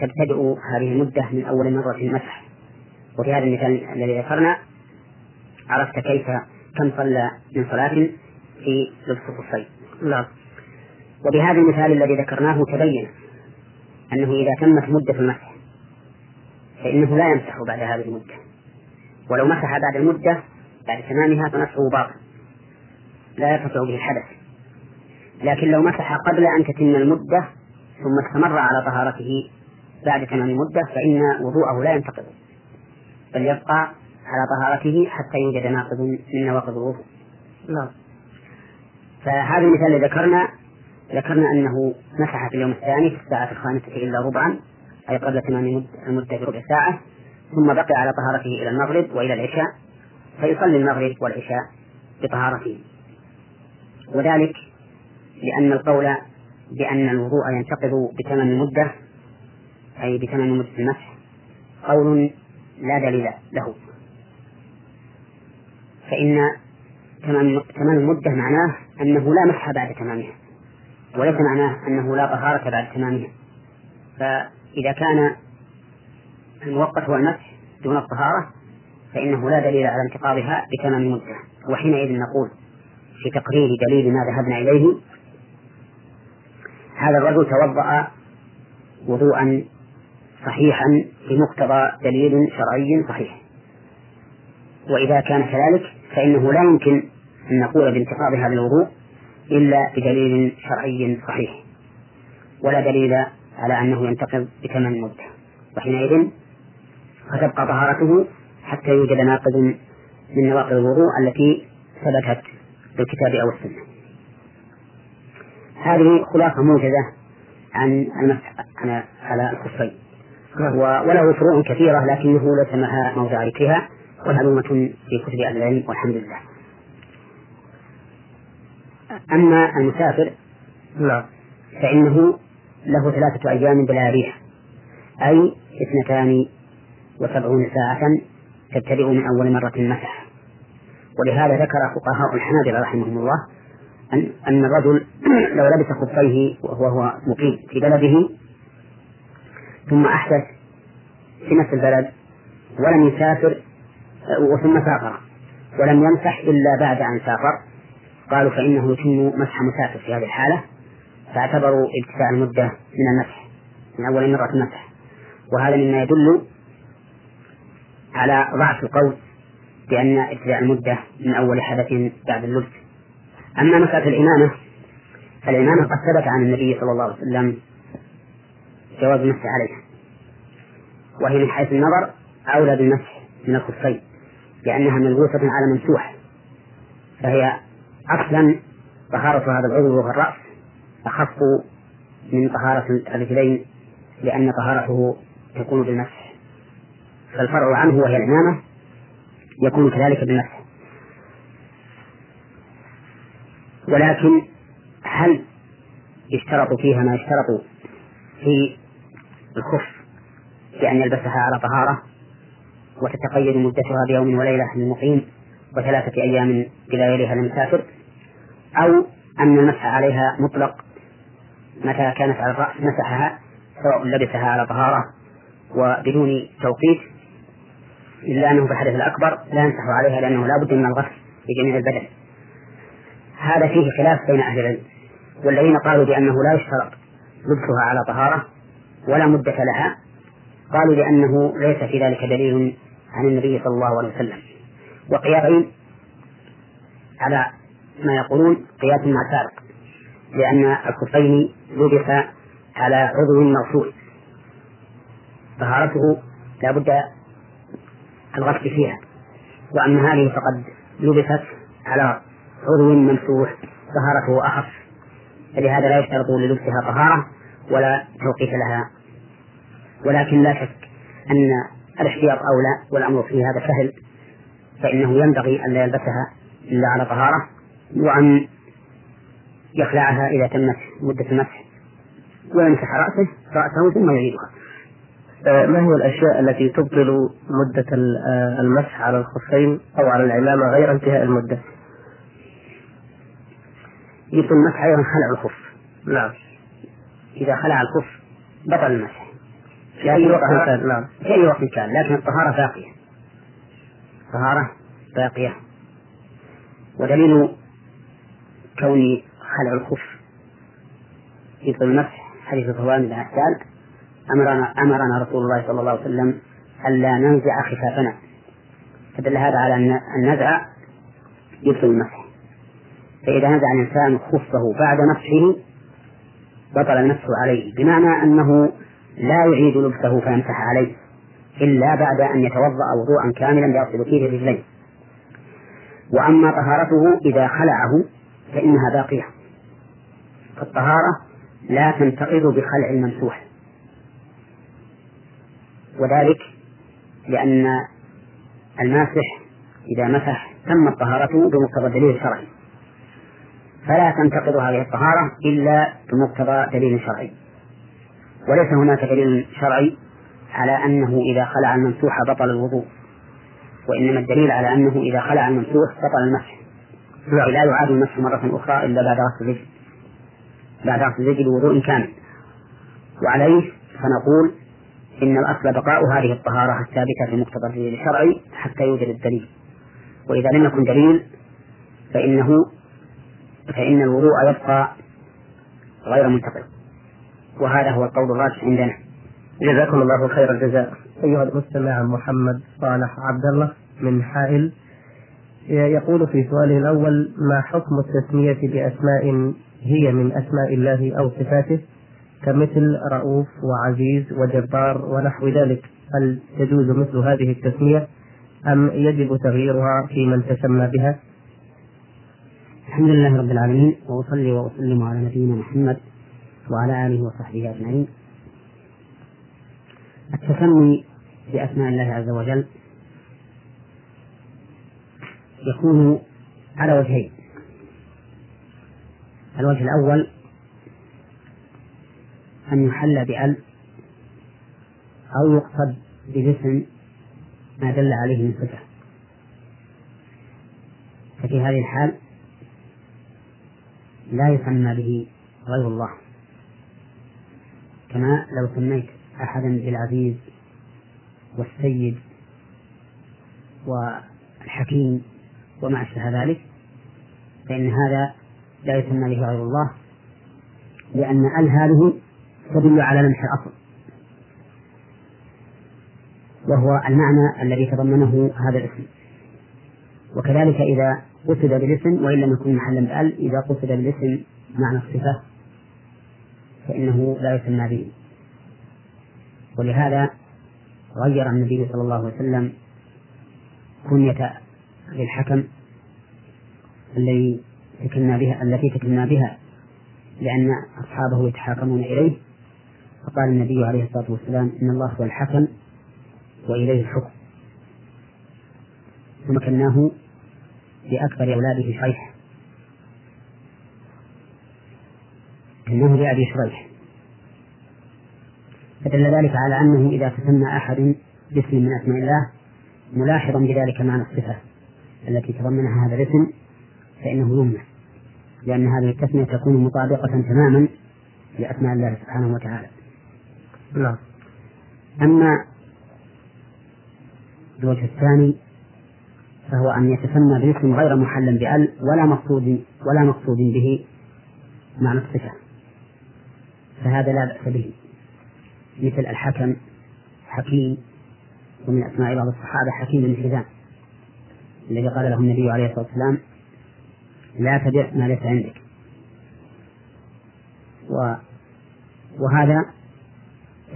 تبتدئ هذه المدة من أول مرة المسح. وفي هذا المثال الذي ذكرنا عرفت كيف كم صلى من صلاة في لبس نعم. وبهذا المثال الذي ذكرناه تبين أنه إذا تمت مدة المسح فإنه لا يمسح بعد هذه المدة. ولو مسح بعد المدة بعد تمامها فمسحه باطل. لا يرتفع به الحدث. لكن لو مسح قبل أن تتم المدة ثم استمر على طهارته بعد تمام المدة فإن وضوءه لا ينتقض بل يبقى على طهارته حتى يوجد ناقض من نواقض الوضوء. نعم. فهذا المثال الذي ذكرنا ذكرنا أنه مسح في اليوم الثاني في الساعة الخامسة إلا ربعا أي قبل تمام المدة بربع ساعة ثم بقي على طهارته إلى المغرب وإلى العشاء فيصلي المغرب والعشاء بطهارته وذلك لأن القول بأن الوضوء ينتقض بتمام المدة أي بتمام مدة المسح قول لا دليل له فإن تمام تمام المدة معناه أنه لا مسح بعد تمامها وليس معناه أنه لا طهارة بعد تمامها. فإذا كان الموقت هو المسح دون الطهارة فإنه لا دليل على انتقاضها بتمام المدة. وحينئذ نقول في تقرير دليل ما ذهبنا إليه هذا الرجل توضأ وضوءا صحيحا بمقتضى دليل شرعي صحيح. وإذا كان كذلك فإنه لا يمكن أن نقول بانتقاض هذا الوضوء إلا بدليل شرعي صحيح ولا دليل على أنه ينتقض بتمام المدة وحينئذ فتبقى طهارته حتى يوجد ناقض من نواقض الوضوء التي ثبتت بالكتاب أو السنة. هذه خلاصة موجزة عن المسح على الخفين وله فروع كثيرة لكنه ليس معها موضع ذكرها ومعلومة في كتب أهل العلم والحمد لله. أما المسافر نعم فإنه له ثلاثة أيام بلا ريح أي اثنتان وسبعون ساعة تبتدئ من أول مرة مسح. ولهذا ذكر فقهاء الحنابلة رحمهم الله أن أن الرجل (clears throat) لو لبس خفيه وهو هو مقيم في بلده ثم أحدث في نفس البلد ولم يسافر وثم سافر ولم يمسح إلا بعد أن سافر. قالوا فإنه يتم مسح مسافر في هذه الحالة. فاعتبروا ابتداء المدة من المسح من أول مرة المسح. وهذا مما يدل على ضعف القول بأن ابتداء المدة من أول حدث بعد اللبس أما مسألة الإمامة فالإمامة قد ثبت عن النبي صلى الله عليه وسلم جواز المسح عليها. وهي من حيث النظر أولى بالمسح من الخفين. لأنها ملبوسة على ممسوح فهي أصلا طهارة هذا العضو وهو الرأس أخف من طهارة الرجلين لأن طهارته تكون بالمسح. فالفرع عنه وهي الإمامة يكون كذلك بالمسح. ولكن هل يشترط فيها ما يشترط في الخف بأن يلبسها على طهارة؟ وتتقيد مدتها بيوم وليلة للمقيم وثلاثة أيام إلى يليها للمسافر أو أن المسح عليها مطلق متى كانت على الرأس مسحها سواء لبسها على طهارة وبدون توقيت إلا أنه في الحدث الأكبر لا يمسح عليها لأنه لا بد من الغسل بجميع البدن. هذا فيه خلاف بين أهل العلم والذين قالوا بأنه لا يشترط لبسها على طهارة ولا مدة لها قالوا لأنه ليس في ذلك دليل عن النبي صلى الله عليه وسلم. وقياسين على ما يقولون قياس مع سابق لأن الخفين لبس على عضو موصول. طهارته لا بد الغسل فيها. وأما هذه فقد لبست على عضو ممسوح طهارته أخف. فلهذا لا يشترط للبسها طهارة ولا توقيت لها. ولكن لا شك أن الاحتياط أولى والأمر في هذا سهل. فإنه ينبغي أن لا يلبسها إلا على طهارة وأن يخلعها إذا تمت مدة المسح ويمسح رأسه رأسه ثم يعيدها. آه، ما هي الأشياء التي تبطل مدة آه، المسح على الخفين أو على العمامة غير انتهاء المدة؟ يبطل المسح أيضا خلع الخف. نعم. إذا خلع الخف بطل المسح. في أي وقت كان نعم. في أي وقت كان لكن الطهارة باقية. الطهارة باقية. ودليل كون خلع الخف يبطل المسح حديث صهوان بن عسال أمرنا أمرنا رسول الله صلى الله عليه وسلم ألا ننزع خفافنا. فدل هذا على أن النزع يبطل المسح. فإذا نزع الإنسان خفه بعد مسحه بطل المسح عليه بمعنى أنه لا يعيد لبسه فيمسح عليه إلا بعد أن يتوضأ وضوءا كاملا يغسل فيه الرجلين. وأما طهارته إذا خلعه فإنها باقية. فالطهارة لا تنتقض بخلع الممسوح. وذلك لأن الماسح إذا مسح تمت طهارته بمقتضى الدليل الشرعي فلا تنتقض هذه الطهارة إلا بمقتضى دليل شرعي. وليس هناك دليل شرعي على أنه إذا خلع الممسوح بطل الوضوء وإنما الدليل على أنه إذا خلع الممسوح بطل المسح. نعم. لا يعاد المسح مرة أخرى إلا بعد غسل الرجل بعد غسل الرجل بوضوء كامل. وعليه فنقول إن الأصل بقاء هذه الطهارة الثابتة في مقتضى الدليل الشرعي حتى يوجد الدليل. وإذا لم يكن دليل فإنه فإن الوضوء يبقى غير منتقل. وهذا هو القول الراجح عندنا. جزاكم الله خير الجزاء. أيها المستمع محمد صالح عبد الله من حائل يقول في سؤاله الأول ما حكم التسمية بأسماء هي من أسماء الله أو صفاته؟ كمثل رؤوف وعزيز وجبار ونحو ذلك. هل يجوز مثل هذه التسمية أم يجب تغييرها في من تسمى بها؟ الحمد لله رب العالمين وأصلي وأسلم على نبينا محمد وعلى آله وصحبه أجمعين. التسمي بأسماء الله عز وجل يكون على وجهين. الوجه الأول أن يحل بأل أو يقصد باسم ما دل عليه من صفة. ففي هذه الحال لا يسمى به غير الله. كما لو سميت أحدا بالعزيز والسيد والحكيم وما أشبه ذلك فإن هذا لا يسمى به غير الله لأن ال هذه تدل على لمح الأصل. وهو المعنى الذي تضمنه هذا الاسم. وكذلك إذا قصد بالاسم وإن لم يكن محلا بأل إذا قصد بالاسم معنى الصفة فإنه لا يسمى به. ولهذا غير النبي صلى الله عليه وسلم كنية للحكم الذي تكلنا بها التي تكلنا بها لأن أصحابه يتحاكمون إليه. فقال النبي عليه الصلاة والسلام إن الله هو الحكم وإليه الحكم. ثم كناه لأكبر أولاده شريح كناه لأبي شريح. فدل ذلك على أنه إذا تسمى أحد باسم من أسماء الله ملاحظا بذلك معنى الصفة التي تضمنها هذا الاسم فإنه يمنع. لأن هذه التسمية تكون مطابقة تماما لأسماء الله سبحانه وتعالى. نعم. أما الوجه الثاني فهو أن يتسمى باسم غير محل بأل ولا مقصود ولا مقصود به معنى الصفة. فهذا لا بأس به. مثل الحكم حكيم ومن أسماء بعض الصحابة حكيم بن حزام الذي قال له النبي عليه الصلاة والسلام لا تبع ما ليس عندك. و وهذا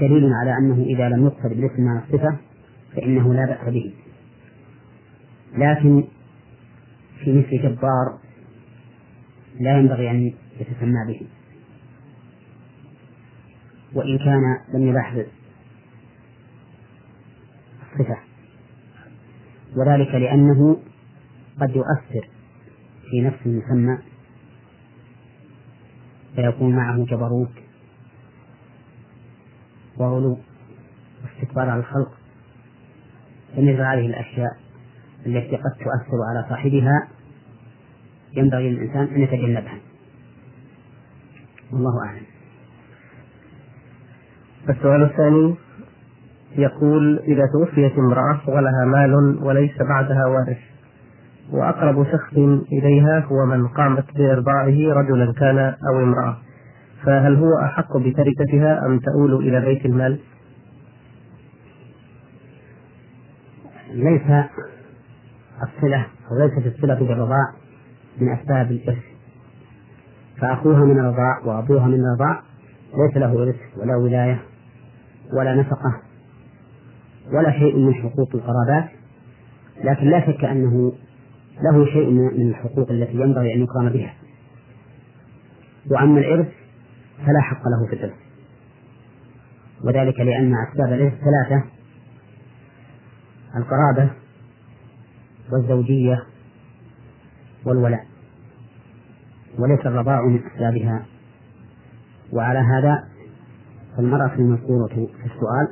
دليل على أنه إذا لم يقصد بالاسم مع الصفة فإنه لا بأس به. لكن في مثل جبار لا ينبغي أن يتسمى به. وإن كان لم يلاحظ الصفة وذلك لأنه قد يؤثر في نفس المسمى فيكون معه جبروت وغلو واستكبار على الخلق. فمثل هذه الأشياء التي قد تؤثر على صاحبها ينبغي للإنسان أن يتجنبها. والله أعلم. السؤال الثاني يقول إذا توفيت امرأة ولها مال وليس بعدها وارث وأقرب شخص إليها هو من قامت بإرضاعه رجلا كان أو امرأة فهل هو أحق بتركتها أم تؤول إلى بيت المال؟ ليس الصلة أو ليست الصلة بالرضاع من أسباب الإرث فأخوها من الرضاع وأبوها من الرضاع ليس له إرث ولا ولاية ولا نفقة ولا شيء من حقوق القرابات لكن لا شك أنه له شيء من الحقوق التي ينبغي أن يقام بها. وأما الإرث فلا حق له في الإرث. وذلك لأن أسباب الإرث ثلاثة القرابة والزوجية والولاء وليس الرضاع من أسبابها. وعلى هذا فالمرأة المذكورة في السؤال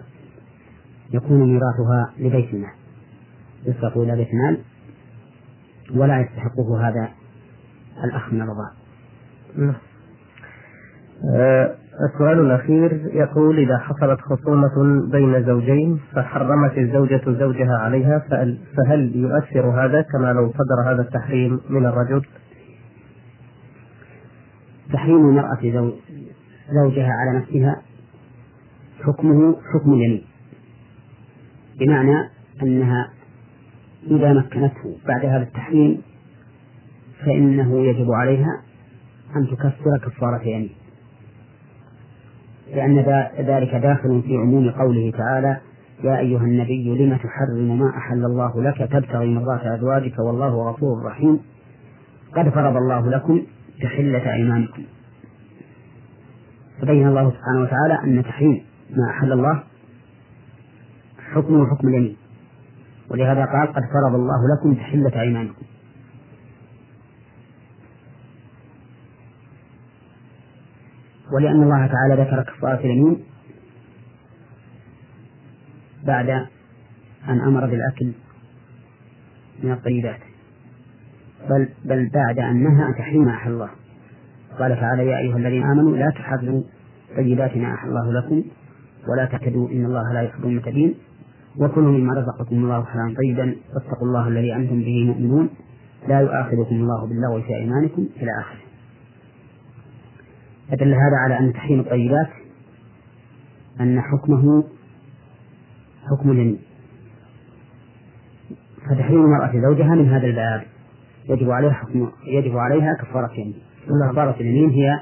يكون ميراثها لبيت المال يصرف إلى بيت المال ولا يستحقه هذا الأخ من الرضاع نعم. آه، السؤال الأخير يقول إذا حصلت خصومة بين زوجين فحرمت الزوجة زوجها عليها فهل يؤثر هذا كما لو صدر هذا التحريم من الرجل؟ تحريم المرأة زوجها على نفسها حكمه حكم اليمين. بمعنى أنها إذا مكنته بعد هذا التحريم فإنه يجب عليها أن تكفر كفارة يمين. لأن ذلك داخل في عموم قوله تعالى يا أيها النبي لم تحرم ما أحل الله لك تبتغي مرضات أزواجك والله غفور رحيم. قد فرض الله لكم تحلة أيمانكم. فبين الله سبحانه وتعالى أن تحريم ما أحل الله حكمه حكم اليمين. ولهذا قال قد فرض الله لكم تحلة أيمانكم. ولأن الله تعالى ذكر كفارة اليمين بعد أن أمر بالأكل من الطيبات. بل بل بعد أن نهى عن تحريم ما أحل الله. قال تعالى يا أيها الذين آمنوا لا تحرموا طيبات ما أحل الله لكم ولا تعتدوا إن الله لا يحب المعتدين. وكلوا مما رزقكم الله حلالا طيبا واتقوا الله الذي أنتم به مؤمنون. لا يؤاخذكم الله باللغو في أيمانكم إلى آخره. فدل هذا على أن تحريم الطيبات أن حكمه حكم اليمين فتحريم المرأة زوجها من هذا الباب. يجب عليها حكم يجب عليها كفارة يمين. كفارة اليمين هي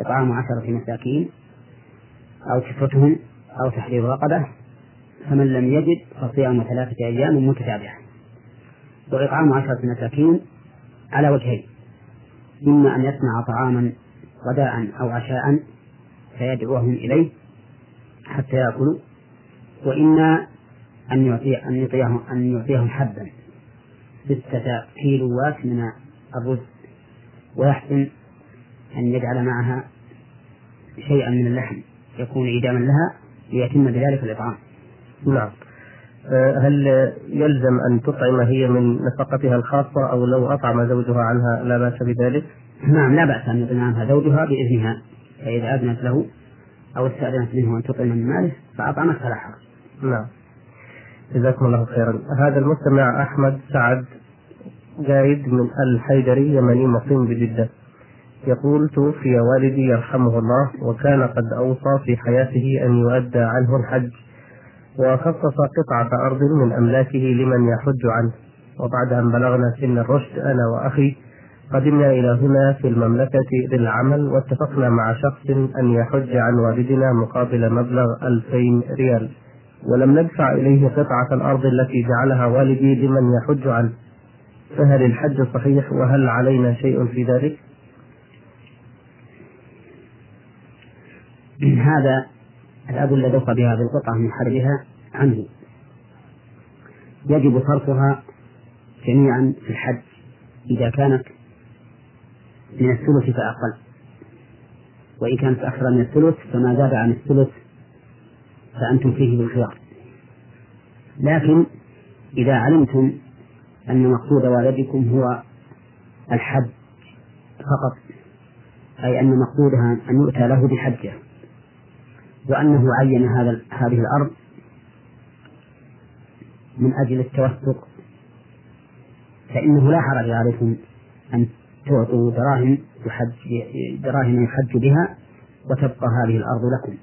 إطعام عشرة مساكين أو كسوتهم أو تحرير رقبة فمن لم يجد فصيام ثلاثة أيام متتابعة. وإطعام عشرة مساكين على وجهين إما أن يصنع طعاما غداء أو عشاء فيدعوهم إليه حتى يأكلوا وإما أن أن يعطيهم أن يعطيهم حبا. ستة كيلوات من الرز. ويحسن أن يجعل معها شيئا من اللحم يكون إيداما لها ليتم بذلك الإطعام. نعم. آه، هل يلزم أن تطعم هي من نفقتها الخاصة أو لو أطعم زوجها عنها لا بأس بذلك؟ نعم لا بأس أن يطعم عنها زوجها بإذنها فإذا أذنت له أو استأذنت منه أن تطعم من ماله فأطعمت فلا حرج. نعم. جزاكم الله خيرا. هذا المستمع أحمد سعد جايد من الحيدري يمني مقيم بجدة. يقول توفي والدي يرحمه الله وكان قد أوصى في حياته أن يؤدى عنه الحج وخصص قطعة أرض من أملاكه لمن يحج عنه. وبعد أن بلغنا سن الرشد أنا وأخي قدمنا إلى هنا في المملكة للعمل واتفقنا مع شخص أن يحج عن والدنا مقابل مبلغ ألفين ريال. ولم ندفع إليه قطعة الأرض التي جعلها والدي لمن يحج عنه. فهل الحج صحيح؟ وهل علينا شيء في ذلك؟ هذا الأب الذي بهذه القطعة من حربها عنه. يجب صرفها جميعا في الحج إذا كانت من الثلث فأقل. وإن كانت أكثر من الثلث فما زاد عن الثلث فأنتم فيه بالخيار. لكن إذا علمتم أن مقصود والدكم هو الحج فقط أي أن مقصودها أن يؤتى له بحجه وأنه عين هذا هذه الأرض من أجل التوثق فإنه لا حرج عليكم أن تعطوا دراهم يحج دراهم يحج بها وتبقى هذه الأرض لكم.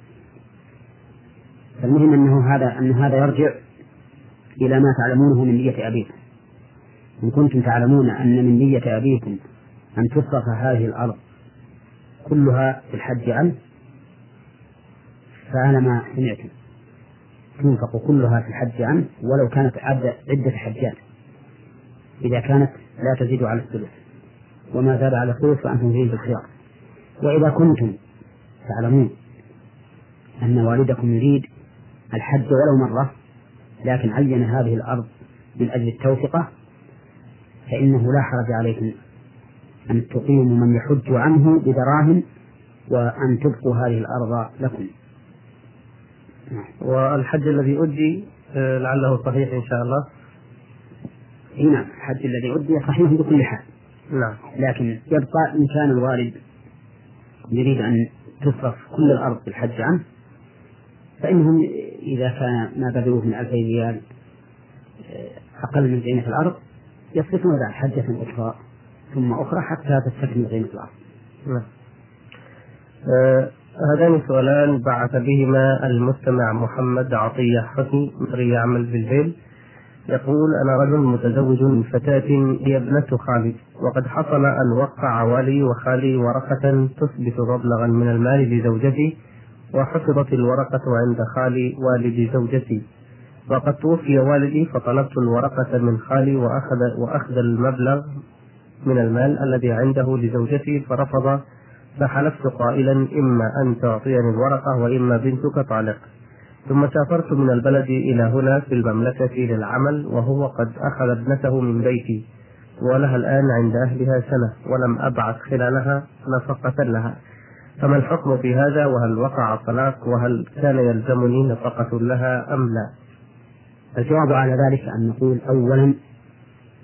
فالمهم أنه هذا أن هذا يرجع إلى ما تعلمونه من نية أبيكم. إن كنتم تعلمون أن من نية أبيكم أن تصرف هذه الأرض كلها في الحج عنه فعلى ما سمعتم تنفق كلها في الحج عنه ولو كانت عدة حجات. إذا كانت لا تزيد على الثلث. وما زاد على الثلث فأنتم فيه بالخيار وإذا كنتم تعلمون أن والدكم يريد الحج ولو مرة لكن عين هذه الأرض من أجل التوثقة فإنه لا حرج عليكم أن تقيموا من يحج عنه بدراهم وأن تبقوا هذه الأرض لكم. والحج الذي أدي آه، لعله صحيح إن شاء الله نعم الحج الذي أدي صحيح بكل حال نعم لكن يبقى إن كان الوالد يريد أن تصرف كل الأرض بالحج عنه فإنهم إذا كان ما بذلوه من ألفي ريال آه، أقل من قيمة الأرض يصرفون بعد حجة أخرى ثم أخرى حتى تستكمل قيمة الأرض. نعم. هذان سؤالان بعث بهما المستمع محمد عطية حسني مصري يعمل بالبيل يقول أنا رجل متزوج من فتاة هي ابنة خالي وقد حصل أن وقع والي وخالي ورقة تثبت مبلغا من المال لزوجتي وحفظت الورقة عند خالي والد زوجتي. وقد توفي والدي فطلبت الورقة من خالي وأخذ وأخذ المبلغ من المال الذي عنده لزوجتي فرفض فحلفت قائلا إما أن تعطيني الورقة وإما بنتك طالق. ثم سافرت من البلد إلى هنا في المملكة للعمل وهو قد أخذ ابنته من بيتي. ولها الآن عند أهلها سنة ولم أبعث خلالها نفقة لها. فما الحكم في هذا؟ وهل وقع الطلاق؟ وهل كان يلزمني نفقة لها أم لا؟ الجواب على ذلك أن نقول أولا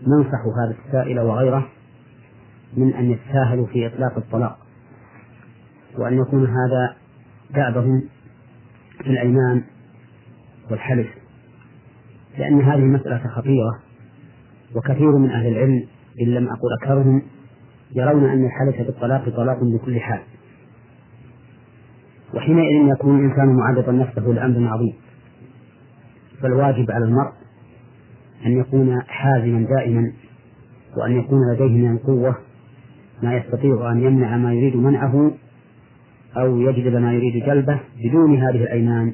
ننصح هذا السائل وغيره من أن يتساهلوا في إطلاق الطلاق. وأن يكون هذا دأبهم في الأيمان والحلف. لأن هذه المسألة خطيرة وكثير من أهل العلم إن لم أقل أكثرهم يرون أن الحلف بالطلاق طلاق بكل حال. وحينئذ يكون الإنسان معرضا نفسه لأمر عظيم. فالواجب على المرء أن يكون حازما دائما وأن يكون لديه من القوة ما يستطيع أن يمنع ما يريد منعه أو يجلب ما يريد جلبه بدون هذه الأيمان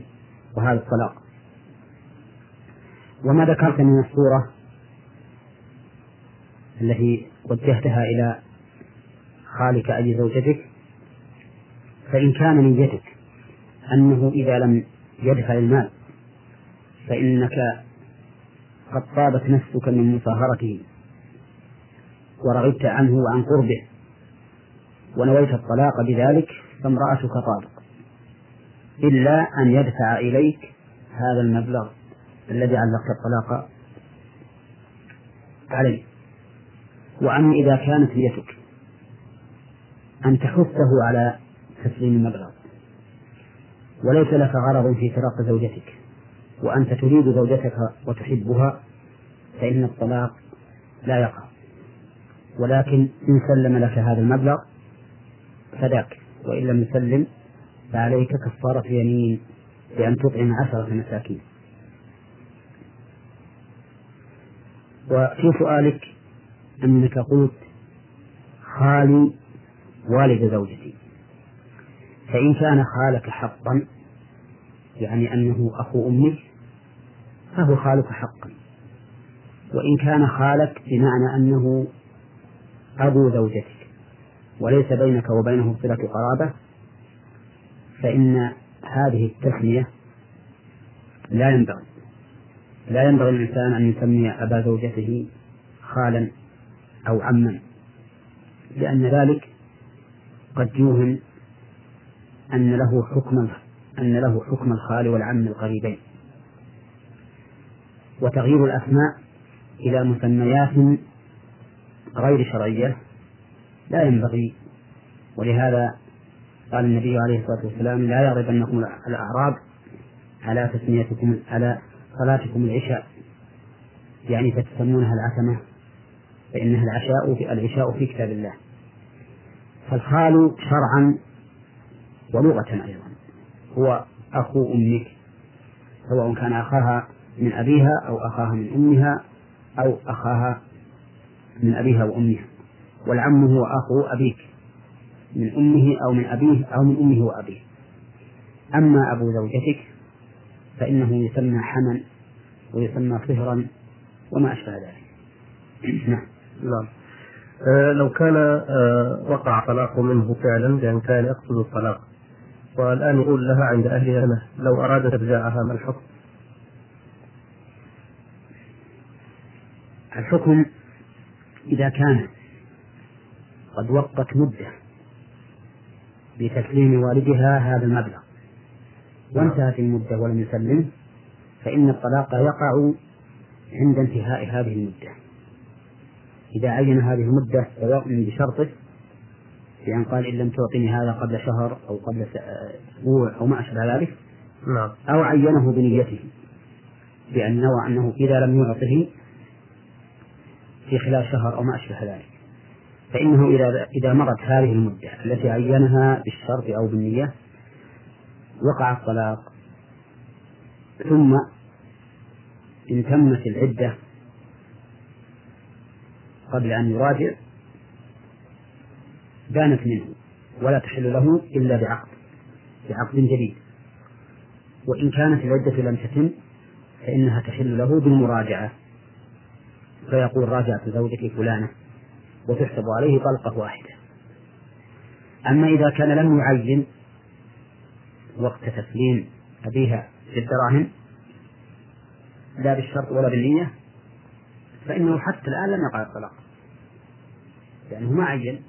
وهذا الطلاق. وما ذكرت من الصورة التي وجهتها إلى خالك أي زوجتك فإن كان نيتك أنه إذا لم يدفع المال فإنك قد طابت نفسك من مصاهرته ورغبت عنه وعن قربه ونويت الطلاق بذلك فامرأتك طالق. إلا أن يدفع إليك هذا المبلغ الذي علقت الطلاق عليه. وأما إذا كانت نيتك أن تحثه على تسليم المبلغ. وليس لك غرض في فراق زوجتك. وأنت تريد زوجتك وتحبها فإن الطلاق لا يقع. ولكن إن سلم لك هذا المبلغ فذاك وإن لم يسلم فعليك كفارة يمين بأن تطعم عشرة مساكين. وفي سؤالك أنك قلت خالي والد زوجتي. فإن كان خالك حقا يعني أنه أخو أمك فهو خالك حقا. وإن كان خالك بمعنى أنه أبو زوجتك وليس بينك وبينه صلة قرابة فإن هذه التسمية لا ينبغي لا ينبغي للإنسان أن يسمي أبا زوجته خالا أو عما لأن ذلك قد يوهم أن له حكم أن له حكم الخال والعم القريبين. وتغيير الأسماء إلى مسميات غير شرعية لا ينبغي. ولهذا قال النبي عليه الصلاة والسلام لا يغضبنكم الأعراب على تسميتكم على صلاتكم العشاء. يعني فتسمونها العتمة فإنها العشاء في العشاء في كتاب الله. فالخال شرعا ولغة أيضا. هو أخو أمك سواء كان أخاها من أبيها أو أخاها من أمها أو أخاها من أبيها وأمها. والعم هو أخو أبيك من أمه أو من أبيه أو من أمه وأبيه. أما أبو زوجتك فإنه يسمى حما ويسمى صهرا وما أشبه ذلك. (clears throat) نعم. نعم. آه لو كان آه وقع طلاق منه فعلا لأن كان يقصد الطلاق والآن يقول لها عند أهلها أنا لو أرادت إرجاعها ما الحكم؟ الحكم إذا كان قد وقت مدة بتسليم والدها هذا المبلغ. وانتهت المدة ولم يسلم فإن الطلاق يقع عند انتهاء هذه المدة. إذا عين هذه المدة سواء بشرطه بأن قال إن لم تعطني هذا قبل شهر أو قبل أسبوع أو ما أشبه ذلك نعم. أو عينه بنيته. بأن نوى أنه إذا لم يعطه في خلال شهر أو ما أشبه ذلك. فإنه إذا إذا مرت هذه المدة التي عينها بالشرط أو بالنية وقع الطلاق. ثم إن تمت العدة قبل أن يراجع بانت منه ولا تحل له إلا بعقد بعقد جديد. وإن كانت العدة لم تتم فإنها تحل له بالمراجعة. فيقول راجعت زوجتي فلانة. وتحسب عليه طلقة واحدة. أما إذا كان لم يعين وقت تسليم أبيها في الدراهم لا بالشرط ولا بالنية فإنه حتى الآن لم يقع الطلاق. لأنه ما عين.